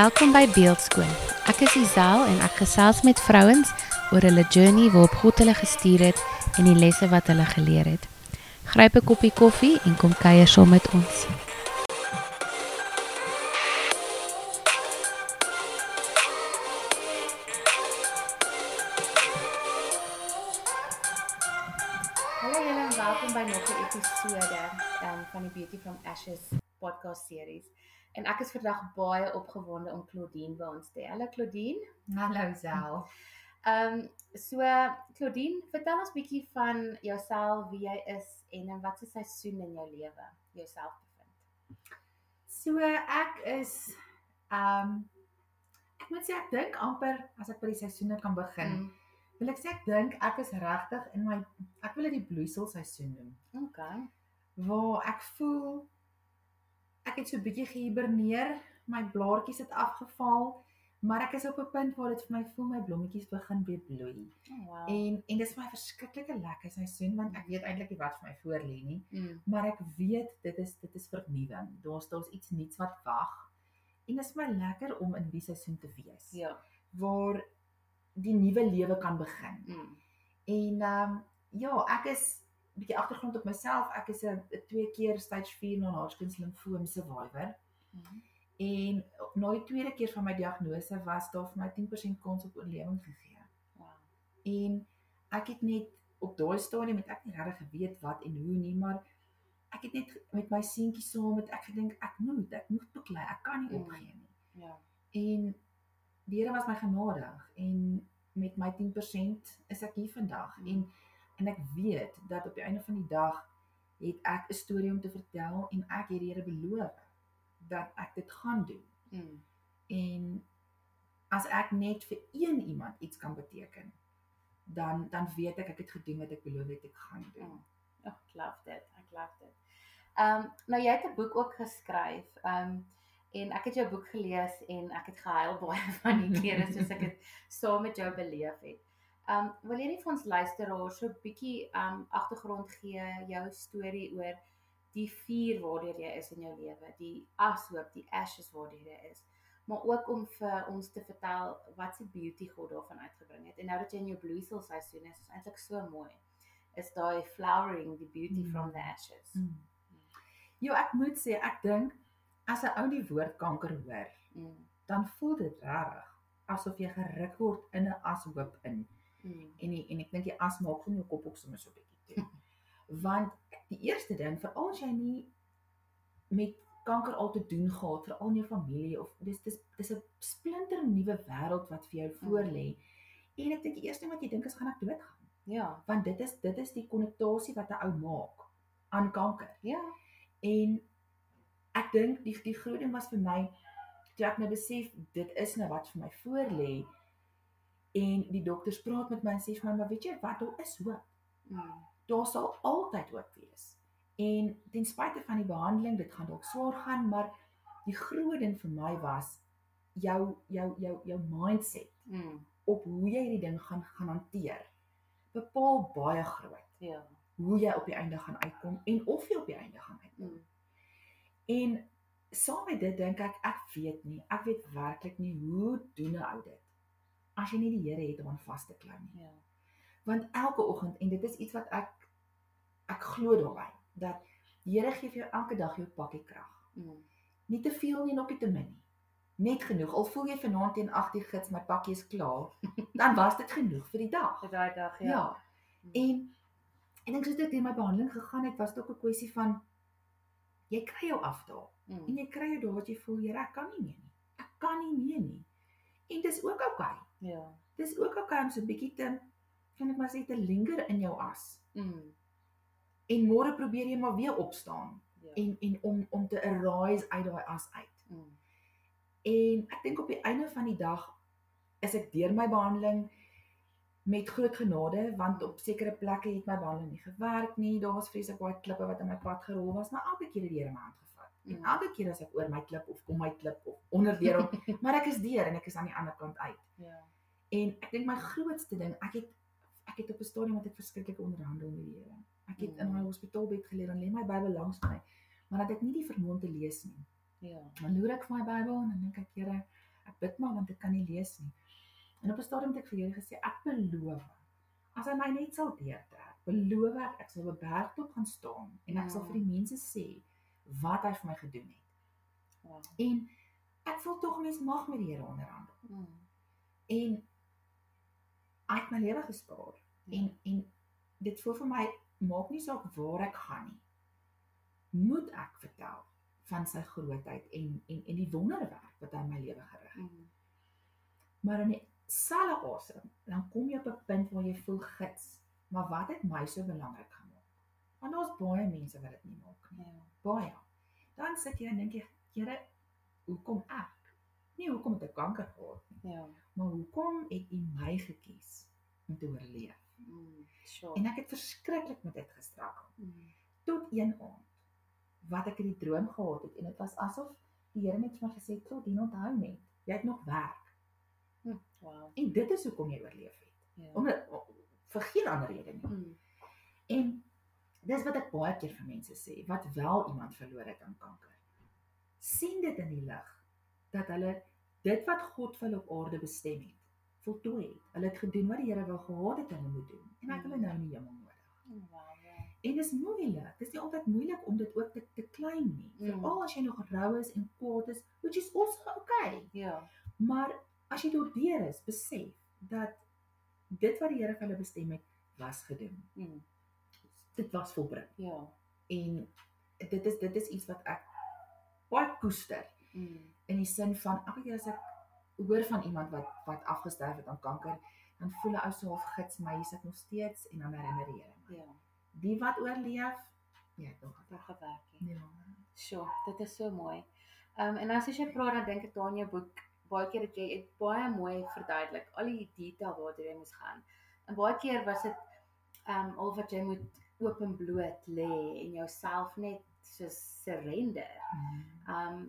Welkom by Beeldskoon. Ek is Isel en ek gesels met vrouens oor hulle journey waarop God hulle gestuur het en die lesse wat hulle geleer het. Gryp 'n koppie koffie en kom kuier saam met ons. Vandag baie opgewonde om Claudine by ons te hê. Hallo Claudine. Hallo Zel. Ehm um, so Claudine, vertel ons bietjie van jouself, wie jy is en in watter seisoen in jou lewe jouself bevind. So ek is ehm um, ek moet sê ek dink amper as ek by die seisoene kan begin. Mm. Wil ek sê ek dink ek is regtig in my ek wil dit die bloeisel seisoen noem. Okay. Waar ek voel ek het so 'n bietjie gehiberneer, my blaartjies het afgeval, maar ek is op 'n punt waar dit vir my voel my blommetjies begin weer bloei. Oh, wow. En en dit is my verskriklike lekker seisoen want ek weet eintlik nie wat vir my voor lê nie. Mm. maar ek weet dit is dit is vernuwing. Daar's daar's iets nuuts wat wag. En dit is my lekker om in die seisoen te wees Ja. waar die nuwe lewe kan begin. Mm. En ehm um, ja, ek is bietjie agtergrond op myself. Ek is 'n twee keer stage 4 non-Hodgkin limfoom survivor. Mm. En na die tweede keer van my diagnose was daar vir my 10% kans op oorlewing gegee. Wow. En ek het net op daai stadium het ek nie regtig geweet wat en hoe nie, maar ek het net met my seentjie saam met ek gedink ek moet, ek moet beklei, ek kan nie Mm. opgee nie. Ja. En die Here was my genadig en met my 10% is ek hier vandag Mm. en en ek weet dat op die einde van die dag het ek 'n storie om te vertel en ek het die Here beloof dat ek dit gaan doen. Mm. En as ek net vir een iemand iets kan beteken, dan dan weet ek ek het gedoen wat ek beloof het ek gaan doen. Mm. Oh, ek love dit. Ek love dit. Ehm um, nou jy het 'n boek ook geskryf. Ehm um, en ek het jou boek gelees en ek het gehuil baie van die kere soos ek dit saam met jou beleef het. Ehm um, wil jy nie vir ons luisteraars so 'n bietjie ehm um, agtergrond gee jou storie oor die vuur waardeur jy is in jou lewe, die ashoop, die ashes waardeur jy is, maar ook om vir ons te vertel wat se beauty God daarvan uitgebring het. En nou dat jy in jou bloeisel seisoen is, is eintlik so mooi. Is daai flowering, die beauty Mm. from the ashes. Mm. Jo, ek moet sê ek dink as 'n ou die woord kanker hoor, Mm. dan voel dit regtig asof jy geruk word in 'n ashoop in. Mm. En die, en ek dink die as maak van jou kop ook sommer so 'n bietjie toe. Want die eerste ding, veral as jy nie met kanker al te doen gehad, veral in jou familie of dis dis dis 'n splinter nuwe wêreld wat vir jou voorlê. En ek dink die eerste ding wat jy dink is gaan ek doodgaan. Ja. Want dit is dit is die konnotasie wat 'n ou maak aan kanker. Ja. En ek dink die die groot ding was vir my toe ek nou besef dit is nou wat vir my voorlê en die dokters praat met my en sê vir my maar weet jy wat daar is hoop. Mm. Daar sal altyd hoop wees. En ten spyte van die behandeling, dit gaan dalk swaar gaan, maar die groot ding vir my was jou jou jou jou mindset Mm. op hoe jy hierdie ding gaan gaan hanteer. Bepaal baie groot Ja. hoe jy op die einde gaan uitkom en of jy op die einde gaan uitkom. Mm. En saam met dit dink ek ek weet nie, ek weet werklik nie hoe doen 'n ou dit as jy nie die Here het om aan vas te klou nie. Ja. Want elke oggend en dit is iets wat ek ek glo daarbey dat die Here gee vir jou elke dag jou pakkie krag. Mm. Nie te veel nie, nog nie te min nie. Net genoeg. Al voel jy vanaand teen 8 die gids my pakkie is klaar, dan was dit genoeg vir die dag. Vir daai dag, ja. Ja. Mm. En en ek sê dit in my behandeling gegaan het, was dit ook 'n kwessie van jy kry jou afdaal. En Mm. jy kry jou daar wat jy voel, Here, ek kan nie meer nie. Ek kan nie meer nie. En dis ook oukei. Okay. Ja. Dis ook okay om so 'n bietjie te kan ek maar sê te linger in jou as. Mm. En môre probeer jy maar weer opstaan Ja. en en om om te arise uit daai as uit. Mm. En ek dink op die einde van die dag is ek deur my behandeling met groot genade want op sekere plekke het my behandeling nie gewerk nie. Daar was vreeslik baie klippe wat in my pad gerol was, maar elke keer het die Here my hand gevat. En Mm. elke keer as ek oor my klip of kom my klip of onder deur hom, maar ek is deur en ek is aan die ander kant uit. Ja. En ek dink my grootste ding, ek het ek het op 'n stadium wat ek verskriklik onderhandel met die Here. Ek het in Mm. my hospitaalbed gelê en lê my Bybel langs my, maar dat ek nie die vermoë te lees nie. Ja. Dan loer ek vir my Bybel en dan dink ek, Here, ek bid maar want ek kan nie lees nie. En op 'n stadium het ek vir Here gesê, ek beloof as hy my net sal deurtrek, beloof ek ek sal op 'n bergtop gaan staan en ek sal Ja. vir die mense sê wat hy vir my gedoen het. Wow. En ek voel tog mens mag met die Here onderhandel. Mm. En hy het my lewe gespaar. Ja. En en dit voel vir my maak nie saak waar ek gaan nie. Moet ek vertel van sy grootheid en en en die wonderwerk wat hy in my lewe gerig het. Mm. Maar in die selfe asem, dan kom jy op 'n punt waar jy voel gits. Maar wat het my so belangrik gemaak? Want daar's baie mense wat dit nie maak nie. Ja. Baie. Dan sit jy en dink jy, Here, hoekom ek? Nie hoekom het ek kanker gehad nie, Ja. maar hoekom het U my gekies om te oorleef? Mm. Sure. En ek het verskriklik met dit gestruggle Mm. tot een aand wat ek hierdie droom gehad het en dit was asof die Here net vir my gesê het, "Claudine, onthou net, jy het nog werk." Hm. Wow. En dit is hoekom jy oorleef het. Ja. Omdat vir geen ander rede nie. Mm. En dis wat ek baie keer vir mense sê wat wel iemand verloor het aan kanker. sien dit in die lig dat hulle dit wat God vir hulle op aarde bestem het, voltooi het. Hulle het gedoen wat die Here wou gehad het hulle moet doen en het hulle nou in die hemel nodig. Wow. En dis moeilik. Dis nie altyd moeilik om dit ook te te claim nie. Mm. Veral as jy nog rou is en kwaad is, which is also okay. Ja. Maar as jy daardeur is, besef dat dit wat die Here vir hulle bestem het, was gedoen. Mm. Dit was volbring. Ja. En dit is dit is iets wat ek baie koester Mm. in die sin van elke keer as ek hoor van iemand wat wat afgesterf het aan kanker, dan voel 'n ou so half gits my hier sit nog steeds en dan herinner die Here my. Ja. Die wat oorleef, ja, tog. Daar gewerk het. Ja. Sjoe, dit is so mooi. Ehm um, en as jy praat dan dink ek daar in jou boek baie keer dat jy dit baie mooi verduidelik al die detail waartoe jy moes gaan. En baie keer was dit ehm um, al wat jy moet oop en bloot lê en jouself net soos surrender. Mm. Um,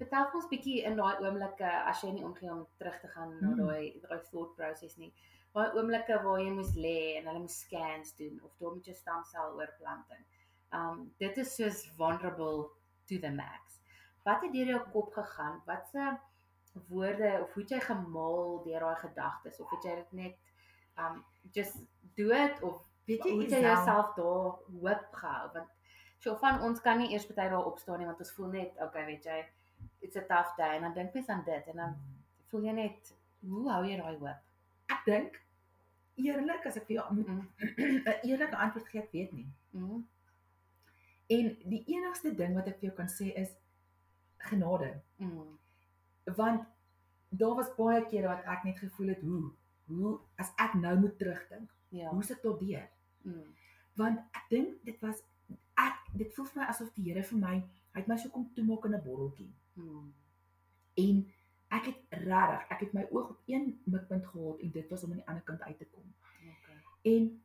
vertel ons bietjie in daai oomblikke as jy nie omgee om terug te gaan na Mm. daai daai thought process nie. Daai oomblikke waar jy moes lê en hulle moes scans doen of daar met jou stamsel oorplanting. Um dit is soos vulnerable to the max. Wat het deur jou kop gegaan? Watse woorde of hoe het jy gemaal deur daai gedagtes of het jy dit net um just do it of Weet jy het jy jouself daar hoop gehou want so van ons kan nie eers baie daar opstaan nie want ons voel net okay weet jy it's a tough day en dan dink mens aan dit en dan voel jy net hoe hou jy daai hoop? Ek dink eerlik as ek vir jou moet Mm. 'n eerlike antwoord gee, ek weet nie. Mm. En die enigste ding wat ek vir jou kan sê is genade. Mm. Want daar was baie kere wat ek net gevoel het hoe hoe as ek nou moet terugdink, Ja. hoe sit tot deur? Mm. Want ek dink dit was ek dit voel vir my asof die Here vir my, hy het my so kom toemaak in 'n botteltjie. Mm. En ek het regtig, ek het my oog op een mikpunt gehad en dit was om aan die ander kant uit te kom. Okay. En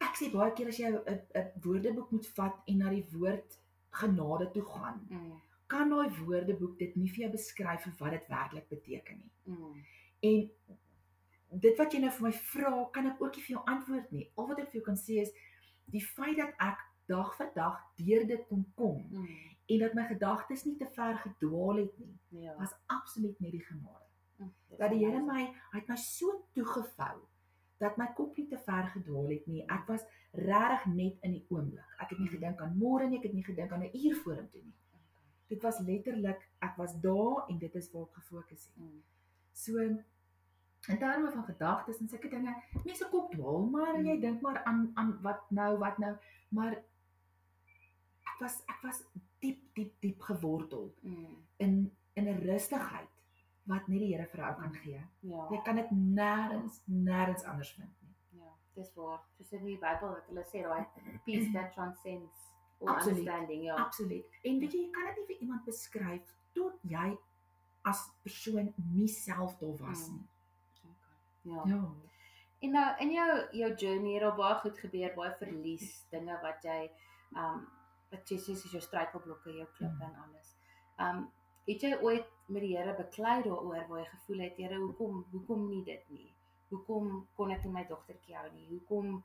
ek sê baie keer as jy 'n 'n woordeboek moet vat en na die woord genade toe gaan, Mm. kan daai woordeboek dit nie vir jou beskryf vir wat dit werklik beteken nie. Mm. En dit wat jy nou vir my vra, kan ek ook nie vir jou antwoord nie. Al wat ek vir jou kan sê is die feit dat ek dag vir dag deur dit kon kom Mm. en dat my gedagtes nie te ver gedwaal het nie, Ja. was absoluut net die genade. Mm. Dat die Here my hy het my so toegevou dat my kop nie te ver gedwaal het nie. Ek was regtig net in die oomblik. Ek het nie Mm. gedink aan môre nie, ek het nie gedink aan 'n uur vorentoe nie. Dit was letterlik ek was daar en dit is waar ek gefokus het. Mm. So in terme van gedagtes en sulke dinge, mense kop dwaal, maar Mm. jy dink maar aan aan wat nou, wat nou, maar ek was ek was diep diep diep gewortel Mm. in in 'n rustigheid wat net die Here vir jou kan gee. Ja. Jy kan dit nêrens nêrens anders vind nie. Ja, dis waar. Dis in die Bybel wat hulle sê daai peace that transcends all Absoluut. understanding. Ja. Absoluut. En weet jy, jy kan dit nie vir iemand beskryf tot jy as persoon nie self daar was Mm. nie. Okay. Ja. Ja. En nou in jou jou journey het daar baie goed gebeur, baie verlies, dinge wat jy um wat jy sê is jou struikelblokke, jou klippe en alles. Um het jy ooit met die Here beklei daaroor waar jy gevoel het, Here, hoekom hoekom nie dit nie? Hoekom kon ek nie my dogtertjie hou nie? Hoekom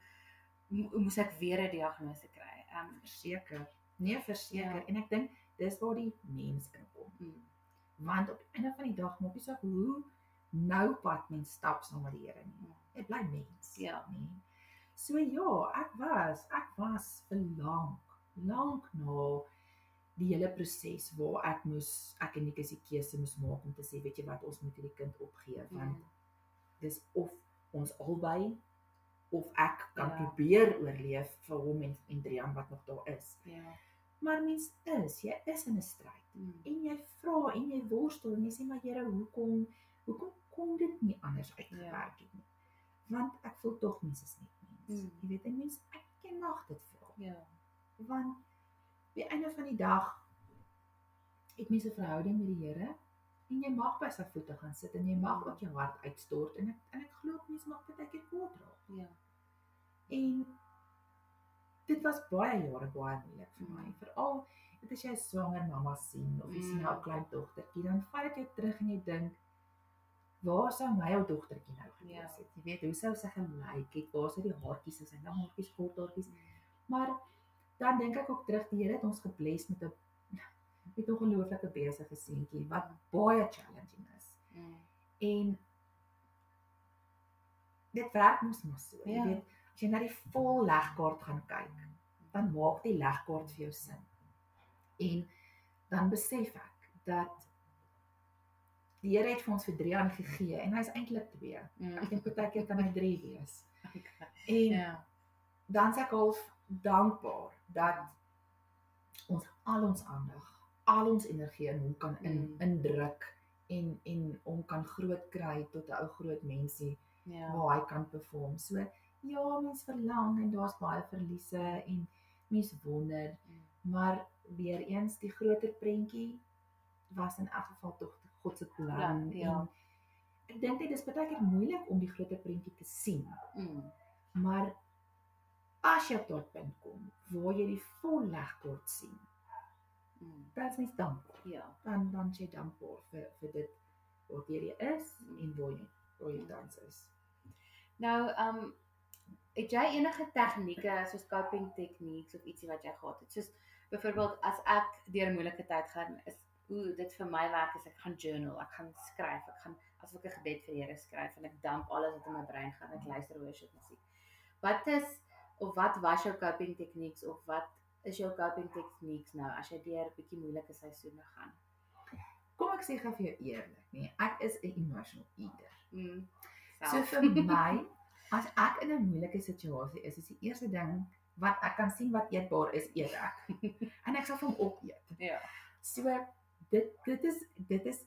mo- moes ek weer 'n diagnose kry? Um Verseker. Nee, verseker. Ja. En ek dink dis waar die mens inkom. mm, Want op die einde van die dag maak nie saak hoe nou pad mens stap saam met die Here nie. Dit bly mens, Ja. nee. So ja, ek was, ek was vir lank, lank na die hele proses waar ek moes ek en Nikus die keuse moes maak om te sê, weet jy wat, ons moet hierdie kind opgee want Mm. dis of ons albei of ek kan Ja. probeer oorleef vir hom en en Drian wat nog daar is. Ja. Maar mens is, jy is in 'n stryd Mm. en jy vra en jy worstel en jy sê maar Here, hoekom hoekom kom dit nie anders uitgewerk het nie? Want ek voel tog mens is net mens. Mm. Jy weet, 'n mens ek ken mag dit vra. Ja. Want die einde van die dag het mens 'n verhouding met die Here en jy mag by sy voete gaan sit en jy mag ook jou hart uitstort en ek en ek glo mense mag baie keer kwaad raak. Ja. En dit was baie jare baie moeilik vir my. Mm. Veral dit as jy 'n swanger mamma sien of jy sien Mm. jou klein dogtertjie, dan vat dit jou terug en jy dink waar sou my ou dogtertjie nou gewees Ja. het? Jy weet, hoe sou sy gelyk het? Waar sou die haartjies wees? Lang haartjies, kort haartjies. Mm. Maar dan dink ek ook terug, die Here het ons gebless met 'n met 'n ongelooflike besige seentjie wat baie challenging is. Mm. En dit werk mos maar so. Jy Ja. weet, as jy na die vol legkaart gaan kyk, dan maak die legkaart vir jou sin. En dan besef ek dat die Here het vir ons vir 3 aan gegee en hy's eintlik 2. Mm. Ek dink partykeer kan hy 3 wees. Okay. En Ja. dan sê ek half dankbaar dat ons al ons aandag, al ons energie in hom kan in Mm. indruk en en hom kan groot kry tot 'n ou groot mensie Ja. waar hy kan perform. So ja, mens verlang en daar's baie verliese en mens wonder, Mm. maar weer eens die groter prentjie was in elk geval tog God se plan Ja, ja. en ek dink dit is baie keer moeilik om die groter prentjie te sien. Mm. Maar as jy op daardie punt kom waar jy die vol legkaart sien, Mm. dan is mens dankbaar. Ja. Dan dan jy dankbaar vir vir dit wat jy is en waar jy waar jy tans is. Nou, ehm um, het jy enige tegnieke soos coping techniques of ietsie wat jy gehad het? Soos byvoorbeeld as ek deur 'n moeilike tyd gaan, is hoe dit vir my werk is ek gaan journal, ek gaan skryf, ek gaan asof ek 'n gebed vir die Here skryf en ek dump alles wat in my brein gaan, ek luister worship musiek. Wat is of wat was jou coping techniques of wat is jou coping techniques nou as jy deur 'n bietjie moeilike seisoene gaan? Kom ek sê gou vir jou eerlik, nee, ek is 'n emotional eater. Mm. So self. vir my, as ek in 'n moeilike situasie is, is die eerste ding wat ek kan sien wat eetbaar is, eet ek. en ek sal van opeet. ja. So dit dit is dit is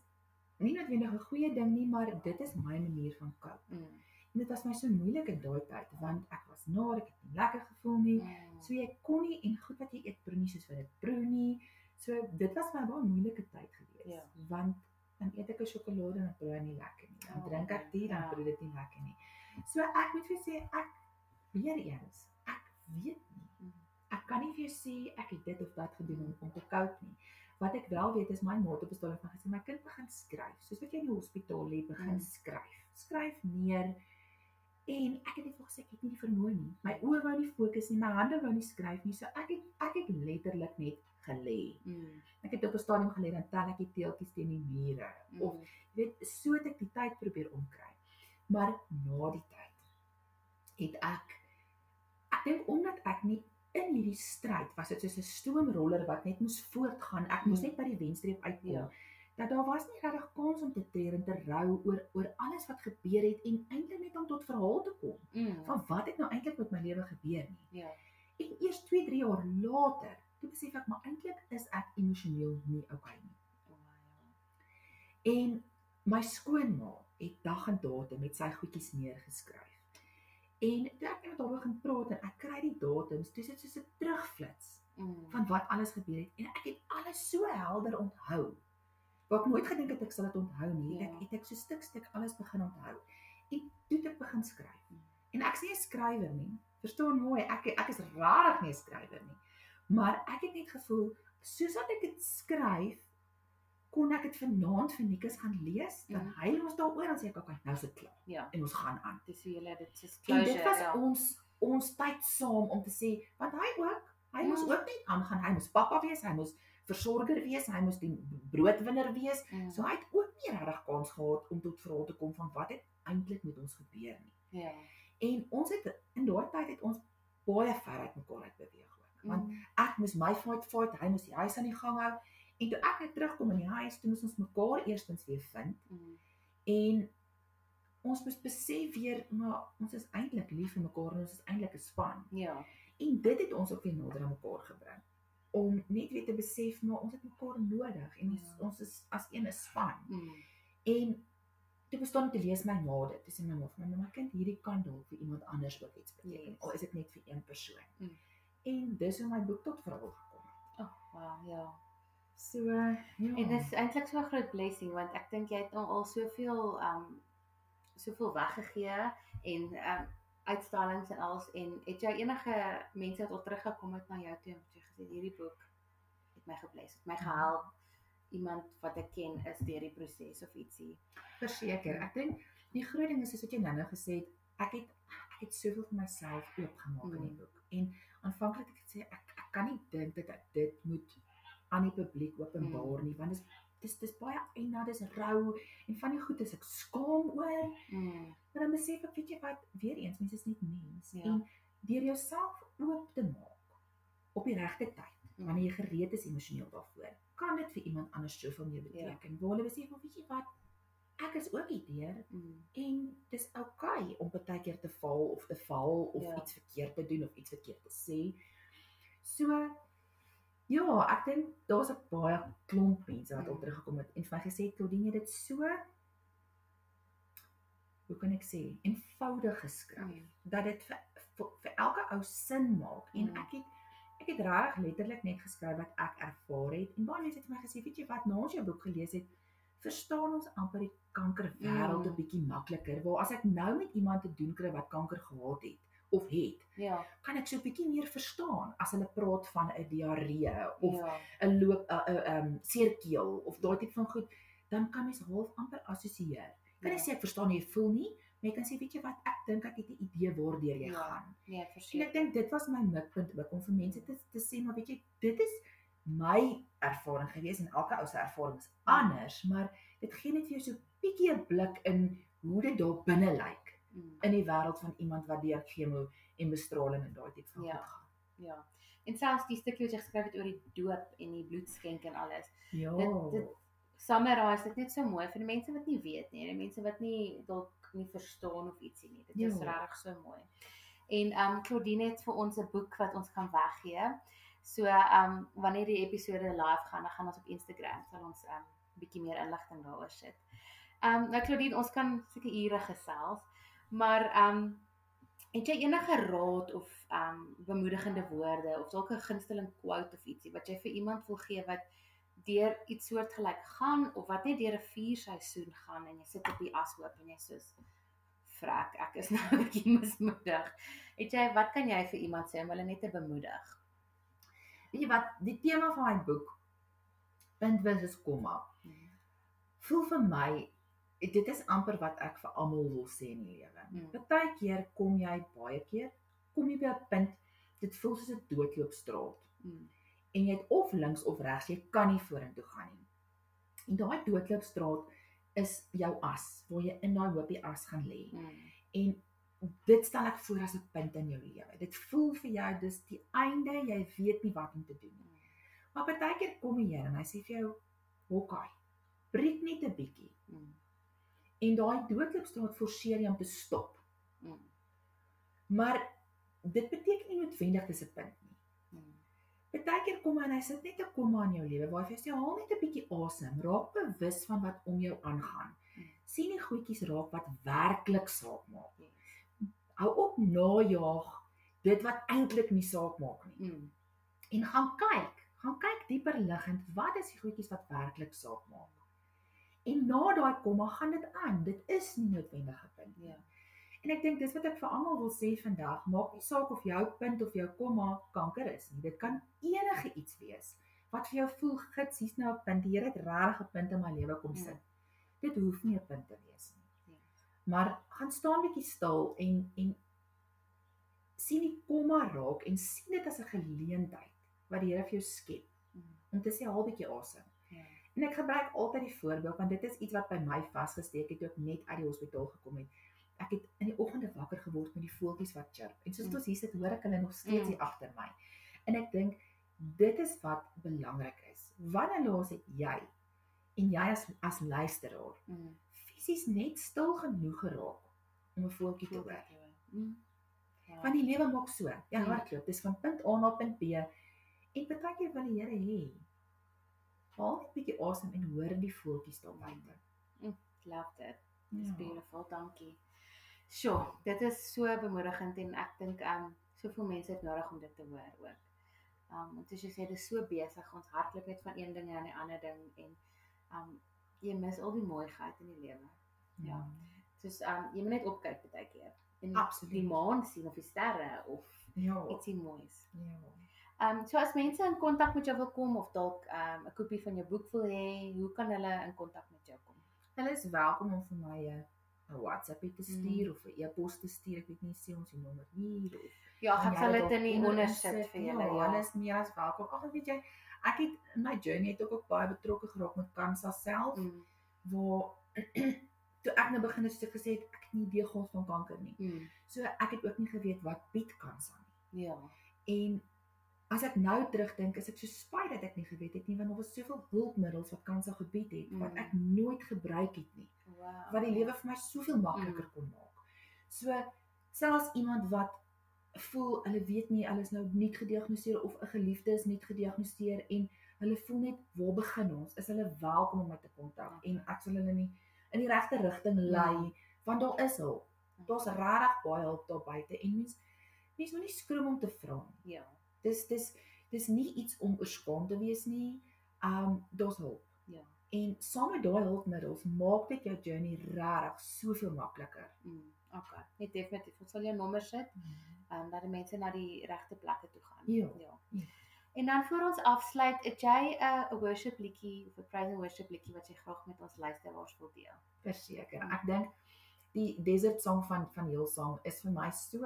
nie noodwendig 'n goeie ding nie, maar dit is my manier van cope. Mm. En dit was my so moeilik in daai tyd want ek was naar, ek het nie lekker gevoel nie. Mm. So jy kon nie en goed wat jy eet proe nie soos wat dit proe nie. So dit was my baie moeilike tyd gewees Ja. want dan eet ek 'n sjokolade en dit proe nie lekker nie. Dan Oh, drink ek tee dan ja. proe dit nie lekker nie. So ek moet vir sê ek weer eens, ek weet nie. Mm. Ek kan nie vir jou sê ek het dit of dat gedoen om om te cope nie. Wat ek wel weet is my maat op bestoel het van gesê my kind begin skryf. Soos wat jy in die hospitaal lê, begin Mm. skryf. Skryf neer En ek het net vir gesê ek het nie die vermoë nie. My oë wou nie fokus nie, my hande wou nie skryf nie. So ek het ek het letterlik net gelê. Mm. Ek het op 'n stadium gelê dan tel ek die teeltjies teen die mure. Mm. Of jy weet, so het ek die tyd probeer omkry. Maar na die tyd het ek ek dink omdat ek nie in hierdie stryd was dit soos 'n stoomroller wat net moes voortgaan. Ek moes Mm. net by die wenstreep uitkom. Ja. Dat daar was nie regtig kans om te treur en te rou oor oor alles wat gebeur het en eintlik net om tot verhaal te kom Mm. van wat het nou eintlik met my lewe gebeur nie. Ja. En eers 2, 3 jaar later, toe besef ek maar eintlik is ek emosioneel nie okay nie. Oh, ja. En my skoonma het dag en datum met sy goedjies neergeskryf. En toe ek met haar begin praat en ek kry die datums, dis dit soos 'n terugflits Mm. van wat alles gebeur het en ek het alles so helder onthou. Wat ek nooit gedink het ek sal dit onthou nie. Ja. Ek het ek so stuk stuk alles begin onthou. En toe ek begin skryf. Mm. En ek sê 'n skrywer nie. Verstaan mooi, ek ek is rarig nie 'n skrywer nie. Maar ek het net gevoel soos wat ek dit skryf kon ek dit vanaand vir Nikus gaan lees, dan Mm. huil ons daaroor en sê ek okay, nou is dit klaar Ja. en ons gaan aan. Dis hoe julle dit is En closure. dit was ja. ons ons tyd saam om te sê want hy ook, hy moes Mm. ook net aangaan. Hy moes pappa wees, hy moes versorger wees, hy moes die broodwinner wees. Mm. So hy het ook nie regtig kans gehad om tot verhaal te kom van wat het eintlik met ons gebeur nie. Ja. En ons het in daardie tyd het ons baie ver uit mekaar uit beweeg ook. Want Mm. ek moes my fight fight, hy moes die huis aan die gang hou. En toe ek net terugkom in die huis, toe moes ons mekaar eerstens weer vind Mm. en ons moes besef weer maar ons is eintlik lief vir mekaar en ons is eintlik 'n span. Ja. En dit het ons ook weer nader aan mekaar gebring om net weer te besef maar ons het mekaar nodig en ons, Ja. ons is as een 'n span. Mm. En toe bestaan te lees my ma dit. Dis my ma vir my maar kind hierdie kan dalk vir iemand anders ook iets beteken. Yes. Al is dit net vir een persoon. Mm. En dis hoe my boek tot verhaal gekom het. Oh, wow, ja. So ja. En dit is eintlik so 'n groot blessing want ek dink jy het nou al soveel um soveel weggegee en um uitstallings en alles en het jy enige mense wat al teruggekom het na jou toe en jy gesê hierdie boek het my gebless, het my gehelp. Iemand wat ek ken is deur die proses of ietsie. verseker. Ek dink die groot ding is soos wat jy nou-nou gesê het, ek het ek het soveel vir myself oopgemaak in die Mm. boek. En aanvanklik het ek gesê ek ek kan nie dink dat ek dit moet aan die publiek openbaar nie want dit is dis dis baie en dis rou en van die goed is ek skaam oor. Mm. Maar dan besef ek, weet jy wat, weer eens, mense is net mens Ja. en deur jouself oop te maak op die regte tyd, Mm. wanneer jy gereed is emosioneel daarvoor, kan dit vir iemand anders soveel meer Ja. beteken. Waar hulle besef, maar weet jy wat, ek is ook hierdeur Mm. en dis oukei okay om baie keer te val of te val of Ja. iets verkeerd te doen of iets verkeerd te sê. So ja, ek dink daar's 'n baie klomp mense wat Mm. teruggekom het en vir my gesê Claudine jy het dit so hoe kan ek sê, eenvoudig geskryf Mm. dat dit vir, vir vir elke ou sin maak en Mm. ek het ek het reg letterlik net geskryf wat ek ervaar het en baie mense het vir my gesê weet jy wat na ons jou boek gelees het verstaan ons amper die kankerwêreld 'n Mm. bietjie makliker waar as ek nou met iemand te doen kry wat kanker gehad het of het Ja. kan ek so 'n bietjie meer verstaan as hulle praat van 'n diarree of ja. 'n loop 'n 'n um, seerkeel of daai tipe van goed dan kan mens half amper assosieer kan nie Ja. sê ek verstaan hoe jy voel nie maar jy kan sê weet jy wat ek dink ek het 'n idee waardeur jy Ja. gaan Nee, En ek verseker. dink dit was my mikpunt ook om vir mense te te sê maar weet jy dit is my ervaring gewees en elke ou se ervaring is anders, maar dit gee net vir jou so 'n bietjie 'n blik in hoe dit daar binne lyk Mm. in die wêreld van iemand wat deur chemo en bestraling en daai tipe van Ja. goed gaan. Ja. En selfs die stukkie wat jy geskryf het oor die doop en die bloedskenk en alles. Ja. Dit dit summarize dit net so mooi vir die mense wat nie weet nie, die mense wat nie dalk nie verstaan of ietsie nie. Dit is Ja. regtig so mooi. En um Claudine het vir ons 'n boek wat ons kan weggee. So um wanneer die episode live gaan, dan gaan ons op Instagram sal ons um bietjie meer inligting daaroor sit. Um nou Claudine, ons kan seker ure gesels, maar um het jy enige raad of um bemoedigende woorde of dalk 'n gunsteling quote of ietsie wat jy vir iemand wil gee wat deur iets soortgelyk gaan of wat net deur 'n vuurseisoen gaan en jy sit op die ashoop en jy soos vrek, ek is nou 'n bietjie mismoedig. Het jy wat kan jy vir iemand sê om hulle net te bemoedig? Weet jy wat, die tema van my boek punt versus komma. Voel vir my dit is amper wat ek vir almal wil sê in die lewe. Mm. Partykeer kom jy baie keer kom jy by 'n punt dit voel soos 'n doodloopstraat Mm. en jy het of links of regs, jy kan nie vorentoe gaan nie. En daai doodloopstraat is jou as, waar jy in daai hoopie as gaan lê. Mm. En dit stel ek voor as 'n punt in jou lewe. Dit voel vir jou dis die einde, jy weet nie wat om te doen nie. Maar partykeer kom die Here en hy sê vir jou, "Hokkai, breek net 'n bietjie." Mm. En daai doodloopstraat forceer jou om te stop. Mm. Maar dit beteken nie noodwendig dis 'n punt nie. Mm. Partykeer kom hy en hy sit net 'n komma in jou lewe waar hy vir jou sê haal net 'n bietjie asem, raak bewus van wat om jou aangaan. Mm. sien die goedjies raak wat werklik saak maak. Yes. Hou op najaag dit wat eintlik nie saak maak nie. Mm. En gaan kyk, gaan kyk dieper liggend, wat is die goedjies wat werklik saak maak? En na daai komma gaan dit aan. Dit is nie noodwendig 'n punt nie. Ja. En ek dink dis wat ek vir almal wil sê vandag, maak nie saak of jou punt of jou komma kanker is nie. Dit kan enige iets wees wat vir jou voel gits, hier's nou 'n punt. Die Here het regtig 'n punt in my lewe kom Ja. sit. Dit hoef nie 'n punt te wees nie. Ja. Maar gaan staan bietjie stil en en sien die komma raak en sien dit as 'n geleentheid wat die Here vir jou skep Mm. om te sê haal bietjie asem. Ja. En ek gebruik altyd die voorbeeld want dit is iets wat by my vasgesteek het toe ek net uit die hospitaal gekom het. Ek het in die oggende wakker geword met die voeltjies wat chirp. En soos Mm. ons hier sit, hoor ek hulle nog steeds Mm. hier agter my. En ek dink dit is wat belangrik is. Wanneer laas het jy en jy as as luisteraar Mm. fisies net stil genoeg geraak om 'n voeltjie te hoor? Mm. Ja. Want die lewe maak so. Jy Mm. hardloop, dis van punt A na punt B. En baie keer wil die Here hê haal net 'n bietjie asem en hoor die voeltjies daar buite. love dit. Ja. Dis beautiful, dankie. Sjoe, dit is so bemoedigend en ek dink um soveel mense het nodig om dit te hoor ook. Um want soos jy sê, dis so besig ons net van een ding na 'n ander ding en um jy mis al die mooiheid in die lewe. Ja. Soos um jy moet net opkyk baie keer en Absoluut. die maan sien of die sterre of Ja. ietsie moois. Ja. Um so as mense in kontak met jou wil kom of dalk um 'n kopie van jou boek wil hê, hoe kan hulle in kontak met jou kom? Hulle is welkom om vir my 'n 'n WhatsApp te stuur Mm. of 'n e-pos te stuur. Ek weet nie sê ons die nommer hier of Ja, ek sal dit in die onder insit? vir julle. Ja, Ja, hulle is meer as welkom. Ag, weet jy, ek het in my journey het ek ook baie betrokke geraak met kansa self. Mm. waar toe ek nou begin het ek gesê het, ek het nie idee gehad van kanker nie. Mm. So ek het ook nie geweet wat bied kansa nie. Ja. En as ek nou terugdink, is ek so spyt dat ek nie geweet het nie want daar was soveel hulpmiddels wat kansa gebied het wat Mm. ek nooit gebruik het nie, Wow. wat die lewe vir my soveel makliker Mm. kon maak. So selfs iemand wat voel hulle weet nie hulle is nou nie gediagnoseer of 'n geliefde is nie gediagnoseer en hulle voel net waar begin ons? Is hulle welkom om my te kontak en ek sal hulle nie in die regte rigting lei Mm. want daar is hulp. Daar's regtig baie hulp daar buite en mens mens moet nie skroom om te vra nie. Ja. Dis dis dis nie iets om oorskaam te wees nie. Um daar's hulp. Ja. En saam met daai hulpmiddels maak dit jou journey regtig soveel makliker. Mm. Okay. Net definitief. Ons sal jou nommer sit, ehm um, dat die mense na die regte plekke toe gaan. Ja. ja. Ja. En dan voor ons afsluit, het jy 'n 'n worship liedjie of 'n praise and worship liedjie wat jy graag met ons luisteraars wil deel? Verseker. Ek dink die Desert Song van van Hillsong is vir my so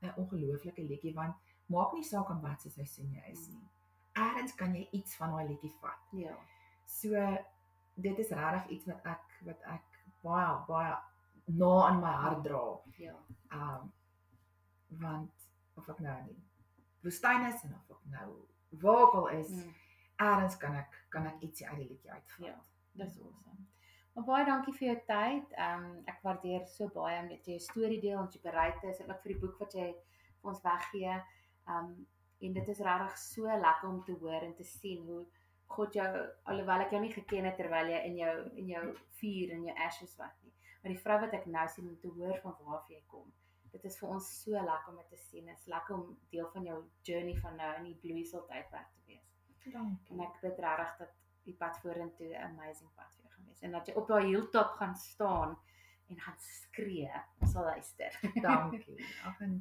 'n ongelooflike liedjie want maak nie saak aan wat se seisoen jy is nie. Eerds kan jy iets van daai liedjie vat. Ja. So dit is regtig iets wat ek wat ek baie baie na in my hart dra. Ja. Um want of ek nou in die woestyn is en of ek nou waar ook al is, Mm. eerds kan ek kan ek ietsie uit die liedjie uitvat. Ja. Dis awesome. Maar baie dankie vir jou tyd. Ehm um, ek waardeer so baie om net jou storie deel en jy bereid is en ook vir die boek wat jy vir ons weggee. Um, en dit is regtig so lekker om te hoor en te sien hoe God jou alhoewel ek jou nie geken het terwyl jy in jou in jou vuur en jou ashes was nie. Maar die vrou wat ek nou sien om te hoor van waar jy kom. Dit is vir ons so lekker om dit te sien. Dit is lekker om deel van jou journey van nou in die bloeisel tydperk te wees. Dankie. En ek bid regtig dat die pad vorentoe 'n amazing pad vir jou gaan wees en dat jy op daai hilltop gaan staan en gaan skree. Ons sal luister. Dankie. Ag en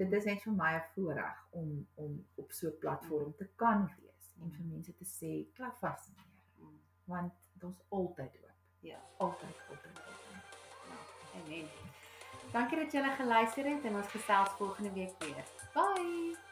dit is net vir my 'n voorreg om om op so 'n platform te kan wees en vir mense te sê klap vas in die Here want daar's altyd hoop. Ja, Altyd, altyd, altyd. amen. Dankie dat julle geluister het en ons gesels volgende week weer. Bye.